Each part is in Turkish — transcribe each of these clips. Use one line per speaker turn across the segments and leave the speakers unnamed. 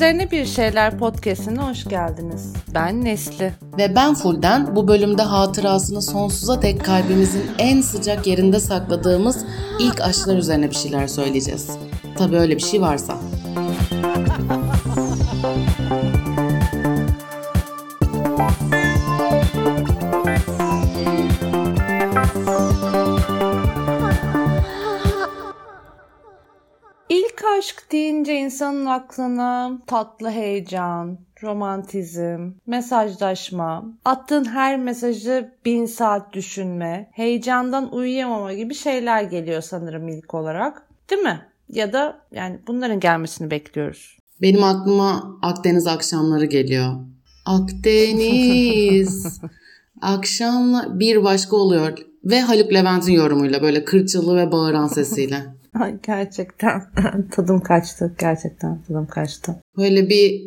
Üzerine Bir Şeyler podcastine hoş geldiniz. Ben Nesli.
Ve ben Fulden. Bu bölümde hatırasını sonsuza dek kalbimizin en sıcak yerinde sakladığımız ilk aşklar üzerine bir şeyler söyleyeceğiz. Tabii öyle bir şey varsa.
İnsanın aklına tatlı heyecan, romantizm, mesajlaşma, attığın her mesajı bin saat düşünme, heyecandan uyuyamama gibi şeyler geliyor sanırım ilk olarak. Değil mi? Ya da yani bunların gelmesini bekliyoruz.
Benim aklıma Akdeniz akşamları geliyor. Akdeniz akşamla bir başka oluyor ve Haluk Levent'in yorumuyla böyle kırçılı ve bağıran sesiyle.
Ay gerçekten tadım kaçtı. Gerçekten tadım kaçtı.
Böyle bir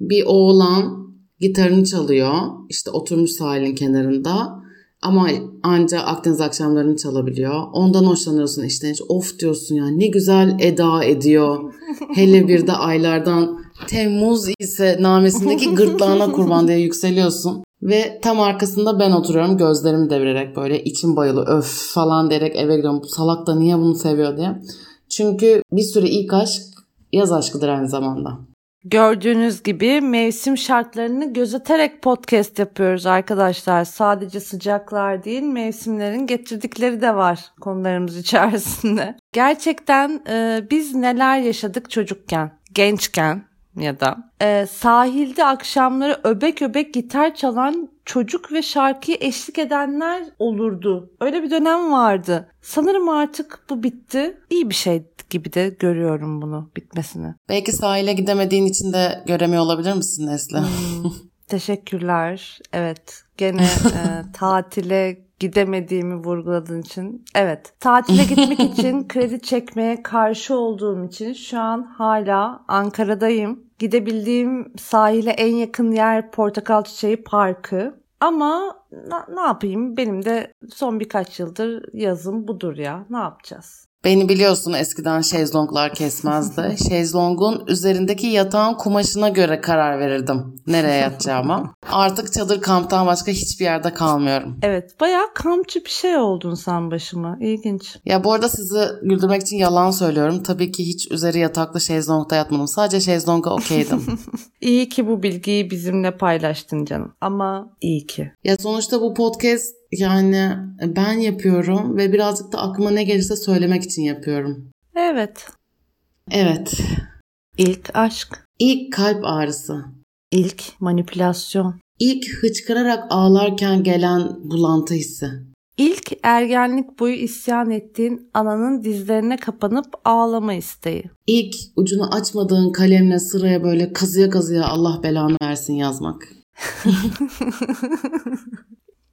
bir oğlan gitarını çalıyor. İşte oturmuş sahilin kenarında. Ama anca Akdeniz akşamlarını çalabiliyor. Ondan hoşlanıyorsun işte. Of diyorsun ya ne güzel eda ediyor. Hele bir de aylardan Temmuz ise namesindeki gırtlağına kurban diye yükseliyorsun. Ve tam arkasında ben oturuyorum gözlerimi devirerek böyle içim bayılı öf falan diyerek eve gidiyorum. Bu salak da niye bunu seviyor diye. Çünkü bir sürü ilk aşk yaz aşkıdır aynı zamanda.
Gördüğünüz gibi mevsim şartlarını gözeterek podcast yapıyoruz arkadaşlar. Sadece sıcaklar değil mevsimlerin getirdikleri de var konularımız içerisinde. Gerçekten e, biz neler yaşadık çocukken, gençken, ya da e, sahilde akşamları öbek öbek gitar çalan çocuk ve şarkıyı eşlik edenler olurdu. Öyle bir dönem vardı. Sanırım artık bu bitti. İyi bir şey gibi de görüyorum bunu bitmesini.
Belki sahile gidemediğin için de göremiyor olabilir misin Nesli? Hmm,
teşekkürler. Evet gene e, tatile gidemediğimi vurguladığın için. Evet, tatile gitmek için kredi çekmeye karşı olduğum için şu an hala Ankara'dayım. Gidebildiğim sahile en yakın yer Portakal Çiçeği Parkı. Ama ne, ne yapayım benim de son birkaç yıldır yazım budur ya. Ne yapacağız?
Beni biliyorsun eskiden şezlonglar kesmezdi. Şezlongun üzerindeki yatağın kumaşına göre karar verirdim nereye yatacağıma. Artık çadır kamptan başka hiçbir yerde kalmıyorum.
Evet bayağı kampçı bir şey oldun sen başıma. İlginç.
Ya bu arada sizi güldürmek için yalan söylüyorum. Tabii ki hiç üzeri yataklı şezlongda yatmadım. Sadece şezlonga okeydim.
İyi ki bu bilgiyi bizimle paylaştın canım. Ama iyi ki.
Ya sonuçta bu podcast yani ben yapıyorum ve birazcık da aklıma ne gelirse söylemek için yapıyorum.
Evet.
Evet.
İlk aşk.
İlk kalp ağrısı.
İlk manipülasyon.
İlk hıçkırarak ağlarken gelen bulantı hissi.
İlk ergenlik boyu isyan ettiğin ananın dizlerine kapanıp ağlama isteği.
İlk ucunu açmadığın kalemle sıraya böyle kazıya kazıya Allah belanı versin yazmak.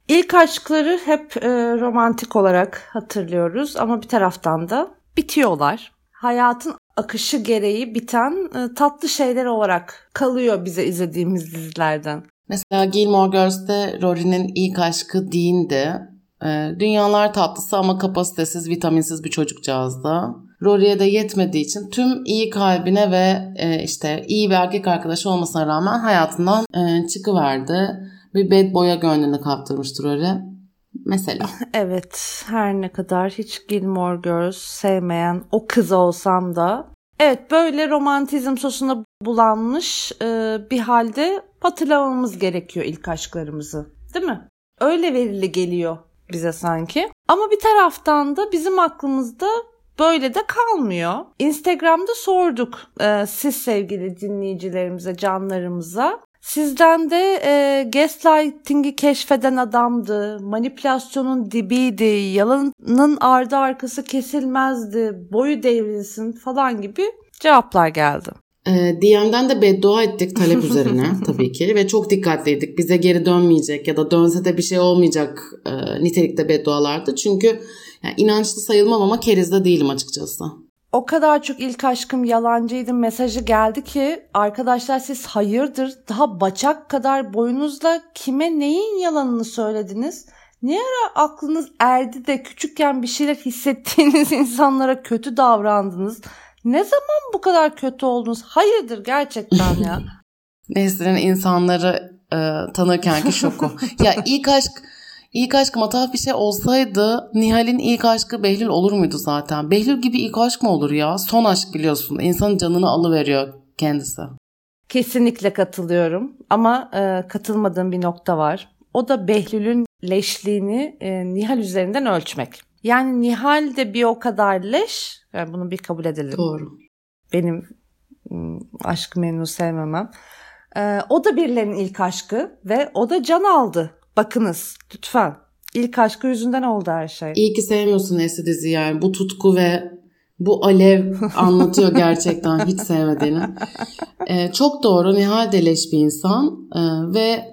İlk aşkları hep e, romantik olarak hatırlıyoruz ama bir taraftan da bitiyorlar. Hayatın akışı gereği biten e, tatlı şeyler olarak kalıyor bize izlediğimiz dizilerden.
Mesela Gilmore Girls'te Rory'nin ilk aşkı Dean'di. E, dünyalar tatlısı ama kapasitesiz, vitaminsiz bir çocukcağızdı. Rory'e de yetmediği için tüm iyi kalbine ve e, işte iyi bir erkek arkadaşı olmasına rağmen hayatından e, çıkıverdi bir bad boy'a gönlünü kaptırmıştır öyle. Mesela.
evet her ne kadar hiç Gilmore Girls sevmeyen o kız olsam da evet böyle romantizm sosuna bulanmış e, bir halde hatırlamamız gerekiyor ilk aşklarımızı değil mi? Öyle verili geliyor bize sanki. Ama bir taraftan da bizim aklımızda böyle de kalmıyor. Instagram'da sorduk e, siz sevgili dinleyicilerimize, canlarımıza. Sizden de e, gaslighting'i keşfeden adamdı, manipülasyonun dibiydi, yalanın ardı arkası kesilmezdi, boyu devrilsin falan gibi cevaplar geldi.
E, DM'den de beddua ettik talep üzerine tabii ki ve çok dikkatliydik. Bize geri dönmeyecek ya da dönse de bir şey olmayacak e, nitelikte beddualardı. Çünkü yani inançlı sayılmam ama kerizde değilim açıkçası
o kadar çok ilk aşkım yalancıydı mesajı geldi ki arkadaşlar siz hayırdır daha bacak kadar boyunuzla kime neyin yalanını söylediniz? Ne ara aklınız erdi de küçükken bir şeyler hissettiğiniz insanlara kötü davrandınız? Ne zaman bu kadar kötü oldunuz? Hayırdır gerçekten ya.
Nesrin'in insanları e, tanırkenki şoku. ya ilk aşk ilk aşk matah bir şey olsaydı Nihal'in ilk aşkı Behlül olur muydu zaten? Behlül gibi ilk aşk mı olur ya? Son aşk biliyorsun. İnsanın canını alıveriyor kendisi.
Kesinlikle katılıyorum ama e, katılmadığım bir nokta var. O da Behlül'ün leşliğini e, Nihal üzerinden ölçmek. Yani Nihal de bir o kadar leş. Yani bunu bir kabul edelim.
Doğru.
Benim aşk memnu sevmemem. E, o da birilerinin ilk aşkı ve o da can aldı. Bakınız lütfen. İlk aşkı yüzünden oldu her şey.
İyi ki sevmiyorsun Esi dizi yani. Bu tutku ve bu alev anlatıyor gerçekten hiç sevmediğini. Ee, çok doğru Nihal Deleş bir insan ee, ve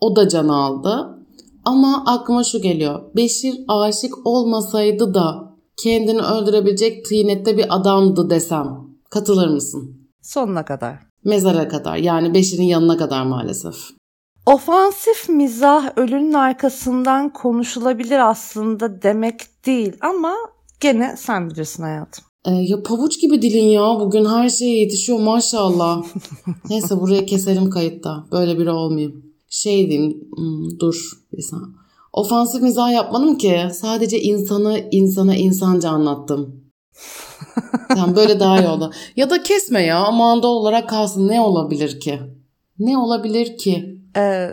o da can aldı. Ama aklıma şu geliyor. Beşir aşık olmasaydı da kendini öldürebilecek tıynette bir adamdı desem. Katılır mısın?
Sonuna kadar.
Mezara kadar yani Beşir'in yanına kadar maalesef.
Ofansif mizah ölünün arkasından konuşulabilir aslında demek değil ama gene sen bilirsin hayatım.
Ee, ya pabuç gibi dilin ya bugün her şeye yetişiyor maşallah. Neyse buraya keserim kayıtta. Böyle biri olmayayım. Şey diyeyim hmm, dur bir saniye. Ofansif mizah yapmadım ki. Sadece insanı insana insanca anlattım. Tamam böyle daha iyi oldu. Ya da kesme ya manda olarak kalsın ne olabilir ki? Ne olabilir ki?
Ee,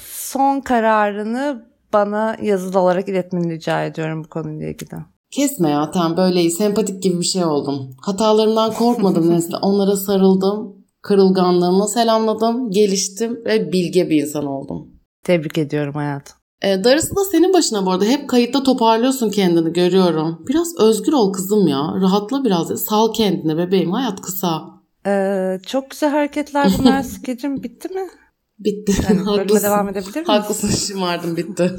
son kararını bana yazılı olarak iletmeni rica ediyorum bu konuyla ilgili.
Kesme ya tamam böyle. Sempatik gibi bir şey oldum. Hatalarımdan korkmadım Nesli. Onlara sarıldım. Kırılganlığımı selamladım. Geliştim ve bilge bir insan oldum.
Tebrik ediyorum hayatım.
E, darısı da senin başına bu arada. Hep kayıtta toparlıyorsun kendini görüyorum. Biraz özgür ol kızım ya. Rahatla biraz. Sal kendine bebeğim. Hayat kısa.
Ee, çok güzel hareketler bunlar. Skecim bitti mi?
Bitti.
Yani
Haklısın.
devam edebilir miyiz?
Haklısın şımardım bitti.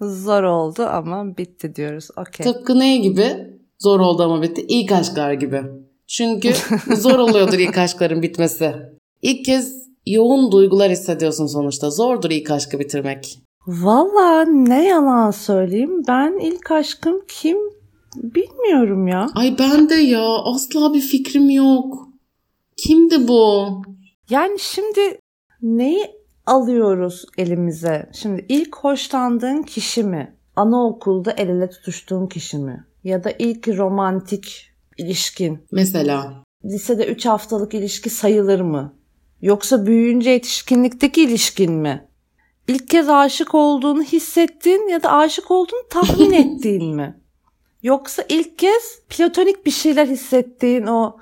Zor oldu ama bitti diyoruz. Okey.
Tıpkı ne gibi? Zor oldu ama bitti. İlk aşklar gibi. Çünkü zor oluyordur ilk aşkların bitmesi. İlk kez yoğun duygular hissediyorsun sonuçta. Zordur ilk aşkı bitirmek.
Valla ne yalan söyleyeyim. Ben ilk aşkım kim bilmiyorum ya.
Ay ben de ya asla bir fikrim yok. Kimdi bu?
Yani şimdi neyi alıyoruz elimize? Şimdi ilk hoşlandığın kişi mi? Anaokulda el ele tutuştuğun kişi mi? Ya da ilk romantik ilişkin?
Mesela.
Lisede 3 haftalık ilişki sayılır mı? Yoksa büyüyünce yetişkinlikteki ilişkin mi? İlk kez aşık olduğunu hissettiğin ya da aşık olduğunu tahmin ettiğin mi? Yoksa ilk kez platonik bir şeyler hissettiğin o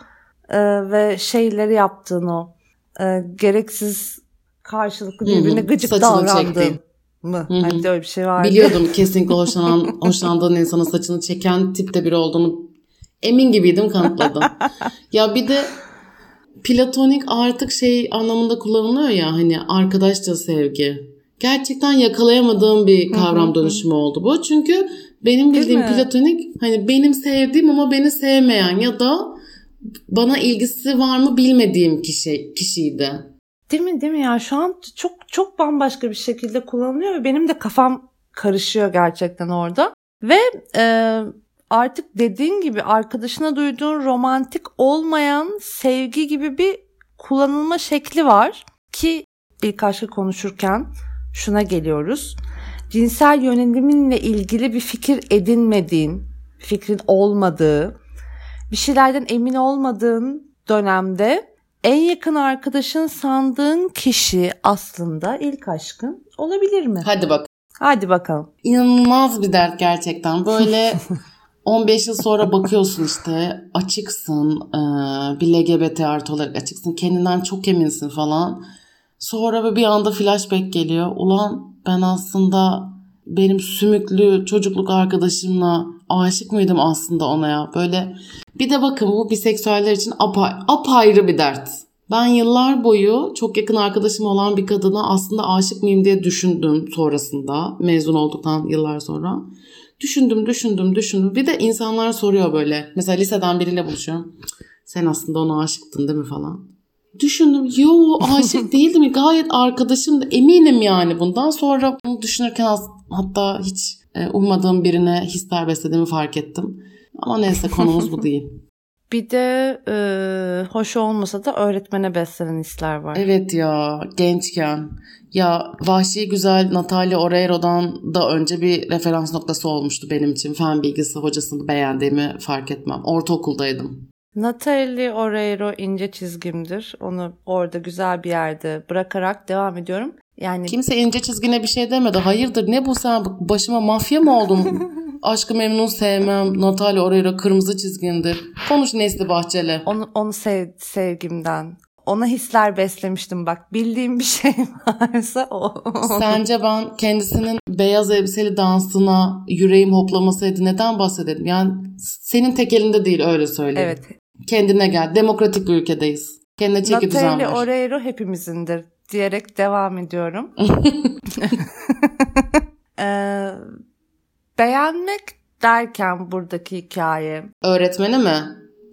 e, ve şeyleri yaptığın o e, gereksiz karşılıklı birbirine gıcık
saçını
mı? Hani öyle bir şey vardı.
Biliyordum kesinlikle hoşlanan, hoşlandığın insanın saçını çeken tipte biri olduğunu emin gibiydim kanıtladım. ya bir de platonik artık şey anlamında kullanılıyor ya hani arkadaşça sevgi. Gerçekten yakalayamadığım bir kavram dönüşümü oldu bu. Çünkü benim bildiğim platonik hani benim sevdiğim ama beni sevmeyen ya da bana ilgisi var mı bilmediğim kişi kişiydi.
Değil mi değil mi ya şu an çok çok bambaşka bir şekilde kullanılıyor ve benim de kafam karışıyor gerçekten orada. Ve e, artık dediğin gibi arkadaşına duyduğun romantik olmayan sevgi gibi bir kullanılma şekli var ki ilk aşkı konuşurken şuna geliyoruz. Cinsel yöneliminle ilgili bir fikir edinmediğin, fikrin olmadığı, bir şeylerden emin olmadığın dönemde en yakın arkadaşın sandığın kişi aslında ilk aşkın olabilir mi?
Hadi bak.
Hadi bakalım.
İnanılmaz bir dert gerçekten. Böyle 15 yıl sonra bakıyorsun işte açıksın e, bir LGBT artı olarak açıksın kendinden çok eminsin falan. Sonra bir anda flashback geliyor. Ulan ben aslında benim sümüklü çocukluk arkadaşımla aşık mıydım aslında ona ya? Böyle bir de bakın bu biseksüeller için apa, apayrı bir dert. Ben yıllar boyu çok yakın arkadaşım olan bir kadına aslında aşık mıyım diye düşündüm sonrasında. Mezun olduktan yıllar sonra. Düşündüm, düşündüm, düşündüm. Bir de insanlar soruyor böyle. Mesela liseden biriyle buluşuyorum. Sen aslında ona aşıktın değil mi falan. Düşündüm. Yo aşık değildim. Gayet arkadaşım da eminim yani bundan. Sonra bunu düşünürken az- hatta hiç e, ummadığım birine hisler beslediğimi fark ettim. Ama neyse konumuz bu değil.
Bir de e, hoş olmasa da öğretmene beslenen hisler var.
Evet ya gençken. Ya Vahşi Güzel Natalia Oreiro'dan da önce bir referans noktası olmuştu benim için. Fen bilgisi hocasını beğendiğimi fark etmem. Ortaokuldaydım.
Natalie Oreiro ince çizgimdir. Onu orada güzel bir yerde bırakarak devam ediyorum. Yani
Kimse ince çizgine bir şey demedi. Hayırdır ne bu sen başıma mafya mı oldun? Aşkı memnun sevmem. Natalia Oreiro kırmızı çizgindir. Konuş Nesli Bahçeli.
onu, onu sev, sevgimden. Ona hisler beslemiştim bak. Bildiğim bir şey varsa o.
Sence ben kendisinin beyaz elbiseli dansına yüreğim hoplamasaydı neden bahsedelim? Yani senin tek elinde değil öyle söyleyeyim.
evet.
Kendine gel. Demokratik bir ülkedeyiz. Kendine çeki düzen ver.
Oreiro hepimizindir diyerek devam ediyorum. Ee, beğenmek derken buradaki hikaye
Öğretmeni mi?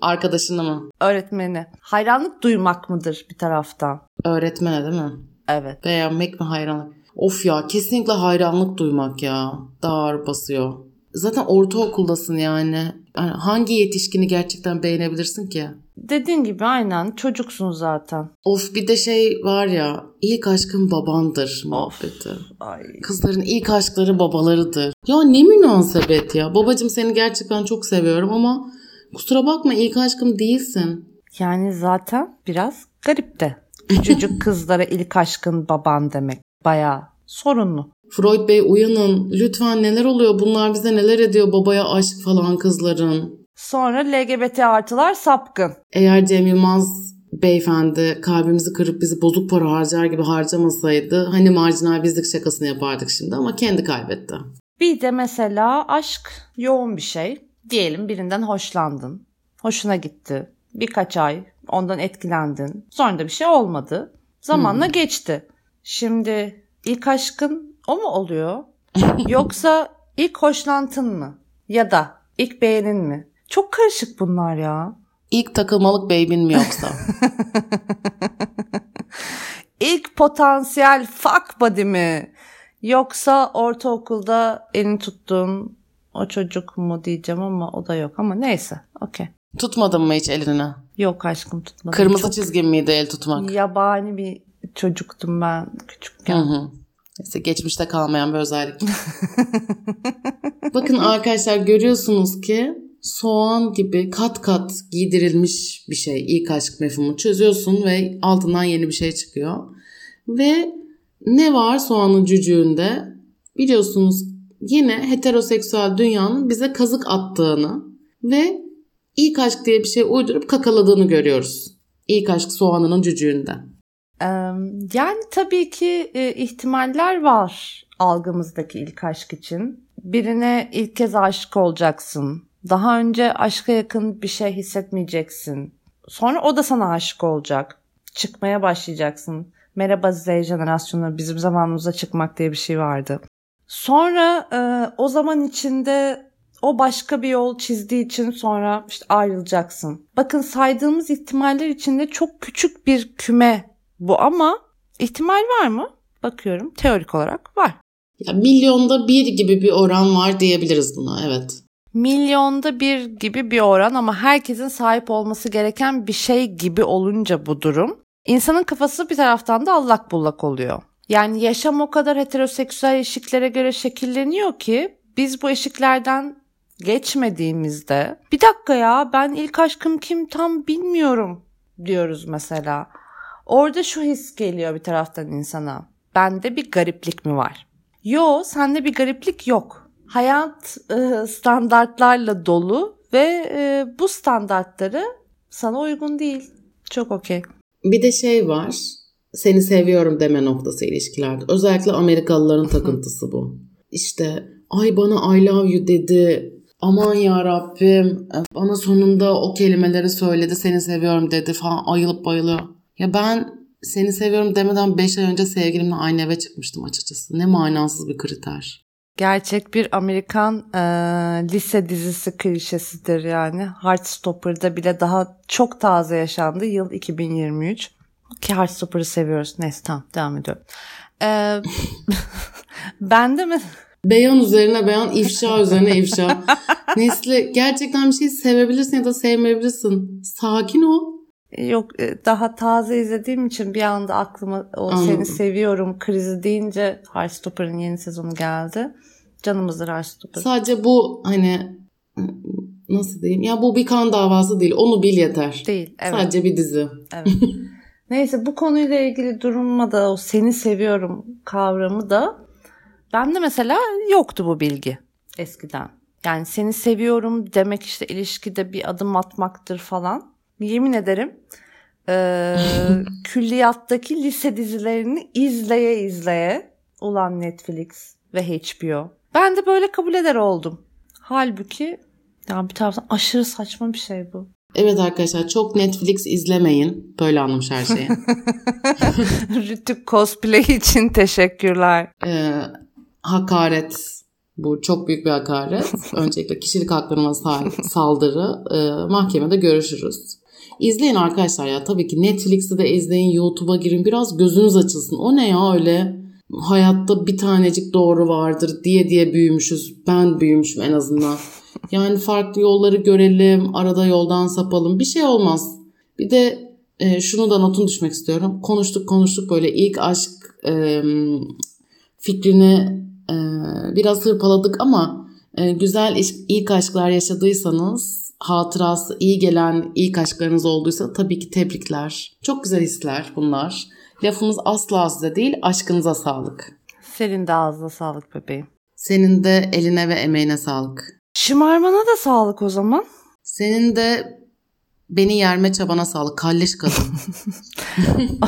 Arkadaşını mı?
öğretmeni hayranlık duymak mıdır bir taraftan?
Öğretmene değil mi?
Evet.
Beğenmek mi hayranlık? Of ya kesinlikle hayranlık duymak ya. Daha ağır basıyor. Zaten ortaokuldasın yani. Yani. Hangi yetişkini gerçekten beğenebilirsin ki?
Dediğin gibi aynen çocuksun zaten.
Of bir de şey var ya ilk aşkın babandır muhabbeti.
Ay.
Kızların ilk aşkları babalarıdır. Ya ne münasebet ya. Babacım seni gerçekten çok seviyorum ama kusura bakma ilk aşkım değilsin.
Yani zaten biraz garip de. Küçücük kızlara ilk aşkın baban demek. Bayağı sorunlu.
Freud Bey uyanın. Lütfen neler oluyor? Bunlar bize neler ediyor babaya aşk falan kızların.
Sonra LGBT artılar sapkın.
Eğer Cem Yılmaz beyefendi kalbimizi kırıp bizi bozuk para harcar gibi harcamasaydı hani marjinal bizlik şakasını yapardık şimdi ama kendi kaybetti.
Bir de mesela aşk yoğun bir şey. Diyelim birinden hoşlandın. Hoşuna gitti. Birkaç ay ondan etkilendin. Sonra da bir şey olmadı. Zamanla geçti. Şimdi ilk aşkın o mu oluyor? Yoksa ilk hoşlantın mı? Ya da ilk beğenin mi? Çok karışık bunlar ya.
İlk takılmalık baby'in mi yoksa?
İlk potansiyel fuck buddy mi? Yoksa ortaokulda elini tuttuğun o çocuk mu diyeceğim ama o da yok ama neyse okey.
Tutmadın mı hiç elini?
Yok aşkım tutmadım.
Kırmızı
Çok
çizgin miydi el tutmak?
yabani bir çocuktum ben
Hı
küçükken.
hı. Neyse geçmişte kalmayan bir özellik. Bakın arkadaşlar görüyorsunuz ki soğan gibi kat kat giydirilmiş bir şey. İlk aşk mefhumu çözüyorsun ve altından yeni bir şey çıkıyor. Ve ne var soğanın cücüğünde? Biliyorsunuz yine heteroseksüel dünyanın bize kazık attığını ve ilk aşk diye bir şey uydurup kakaladığını görüyoruz. İlk aşk soğanının cücüğünde.
Yani tabii ki e, ihtimaller var algımızdaki ilk aşk için. Birine ilk kez aşık olacaksın. Daha önce aşka yakın bir şey hissetmeyeceksin. Sonra o da sana aşık olacak. Çıkmaya başlayacaksın. Merhaba Z jenerasyonu bizim zamanımızda çıkmak diye bir şey vardı. Sonra e, o zaman içinde o başka bir yol çizdiği için sonra işte ayrılacaksın. Bakın saydığımız ihtimaller içinde çok küçük bir küme bu ama ihtimal var mı? Bakıyorum teorik olarak var.
Ya milyonda bir gibi bir oran var diyebiliriz buna evet.
Milyonda bir gibi bir oran ama herkesin sahip olması gereken bir şey gibi olunca bu durum. İnsanın kafası bir taraftan da allak bullak oluyor. Yani yaşam o kadar heteroseksüel eşiklere göre şekilleniyor ki biz bu eşiklerden geçmediğimizde bir dakika ya ben ilk aşkım kim tam bilmiyorum diyoruz mesela. Orada şu his geliyor bir taraftan insana. Bende bir gariplik mi var? Yo, sende bir gariplik yok. Hayat e, standartlarla dolu ve e, bu standartları sana uygun değil. Çok okey.
Bir de şey var. Seni seviyorum deme noktası ilişkilerde. Özellikle Amerikalıların takıntısı bu. İşte ay bana I love you dedi. Aman ya Rabbim bana sonunda o kelimeleri söyledi seni seviyorum dedi falan ayılıp bayılıyor. Ya ben seni seviyorum demeden 5 ay önce sevgilimle aynı eve çıkmıştım açıkçası. Ne manasız bir kriter.
Gerçek bir Amerikan e, lise dizisi klişesidir yani. Heartstopper'da bile daha çok taze yaşandı. Yıl 2023. Ki Heartstopper'ı seviyoruz. Neyse tamam devam ediyorum. E, ben de mi?
Beyan üzerine beyan, ifşa üzerine ifşa. Nesli gerçekten bir şey sevebilirsin ya da sevmeyebilirsin. Sakin ol.
Yok e, daha taze izlediğim için bir anda aklıma o
Anladım.
seni seviyorum krizi deyince Heartstopper'ın yeni sezonu geldi. Canımızdır Heartstopper.
Sadece bu hani nasıl diyeyim? Ya bu bir kan davası değil. Onu bil yeter.
Değil. Evet.
Sadece bir dizi.
evet. Neyse bu konuyla ilgili durumda da o seni seviyorum kavramı da bende mesela yoktu bu bilgi eskiden. Yani seni seviyorum demek işte ilişkide bir adım atmaktır falan. Yemin ederim e, külliyattaki lise dizilerini izleye izleye ulan Netflix ve HBO. Ben de böyle kabul eder oldum. Halbuki ya bir taraftan aşırı saçma bir şey bu.
Evet arkadaşlar çok Netflix izlemeyin. Böyle anlamış her şeyi.
Rütük cosplay için teşekkürler.
Ee, hakaret. Bu çok büyük bir hakaret. Öncelikle kişilik haklarına sa- saldırı. Ee, mahkemede görüşürüz. İzleyin arkadaşlar ya. Tabii ki Netflix'i de izleyin. YouTube'a girin. Biraz gözünüz açılsın. O ne ya öyle? Hayatta bir tanecik doğru vardır diye diye büyümüşüz. Ben büyümüşüm en azından. Yani farklı yolları görelim. Arada yoldan sapalım. Bir şey olmaz. Bir de e, şunu da notun düşmek istiyorum. Konuştuk konuştuk böyle ilk aşk e, fikrini e, biraz hırpaladık ama e, güzel ilk aşklar yaşadıysanız hatırası iyi gelen ilk aşklarınız olduysa tabii ki tebrikler. Çok güzel hisler bunlar. Lafımız asla size değil aşkınıza sağlık.
Senin de ağzına sağlık bebeğim.
Senin de eline ve emeğine sağlık.
Şımarmana da sağlık o zaman.
Senin de beni yerme çabana sağlık. Kalleş kadın.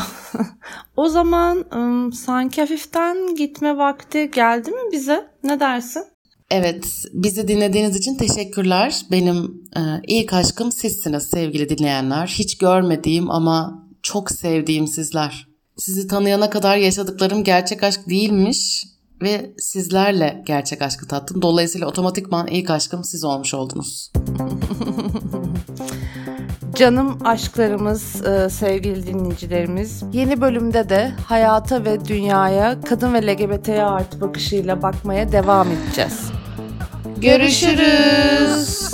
O zaman ım, sanki hafiften gitme vakti geldi mi bize? Ne dersin?
Evet, bizi dinlediğiniz için teşekkürler. Benim e, ilk aşkım sizsiniz sevgili dinleyenler. Hiç görmediğim ama çok sevdiğim sizler. Sizi tanıyana kadar yaşadıklarım gerçek aşk değilmiş ve sizlerle gerçek aşkı tattım. Dolayısıyla otomatikman ilk aşkım siz olmuş oldunuz.
Canım aşklarımız, e, sevgili dinleyicilerimiz. Yeni bölümde de hayata ve dünyaya kadın ve LGBT'ye artı bakışıyla bakmaya devam edeceğiz.
Görüşürüz.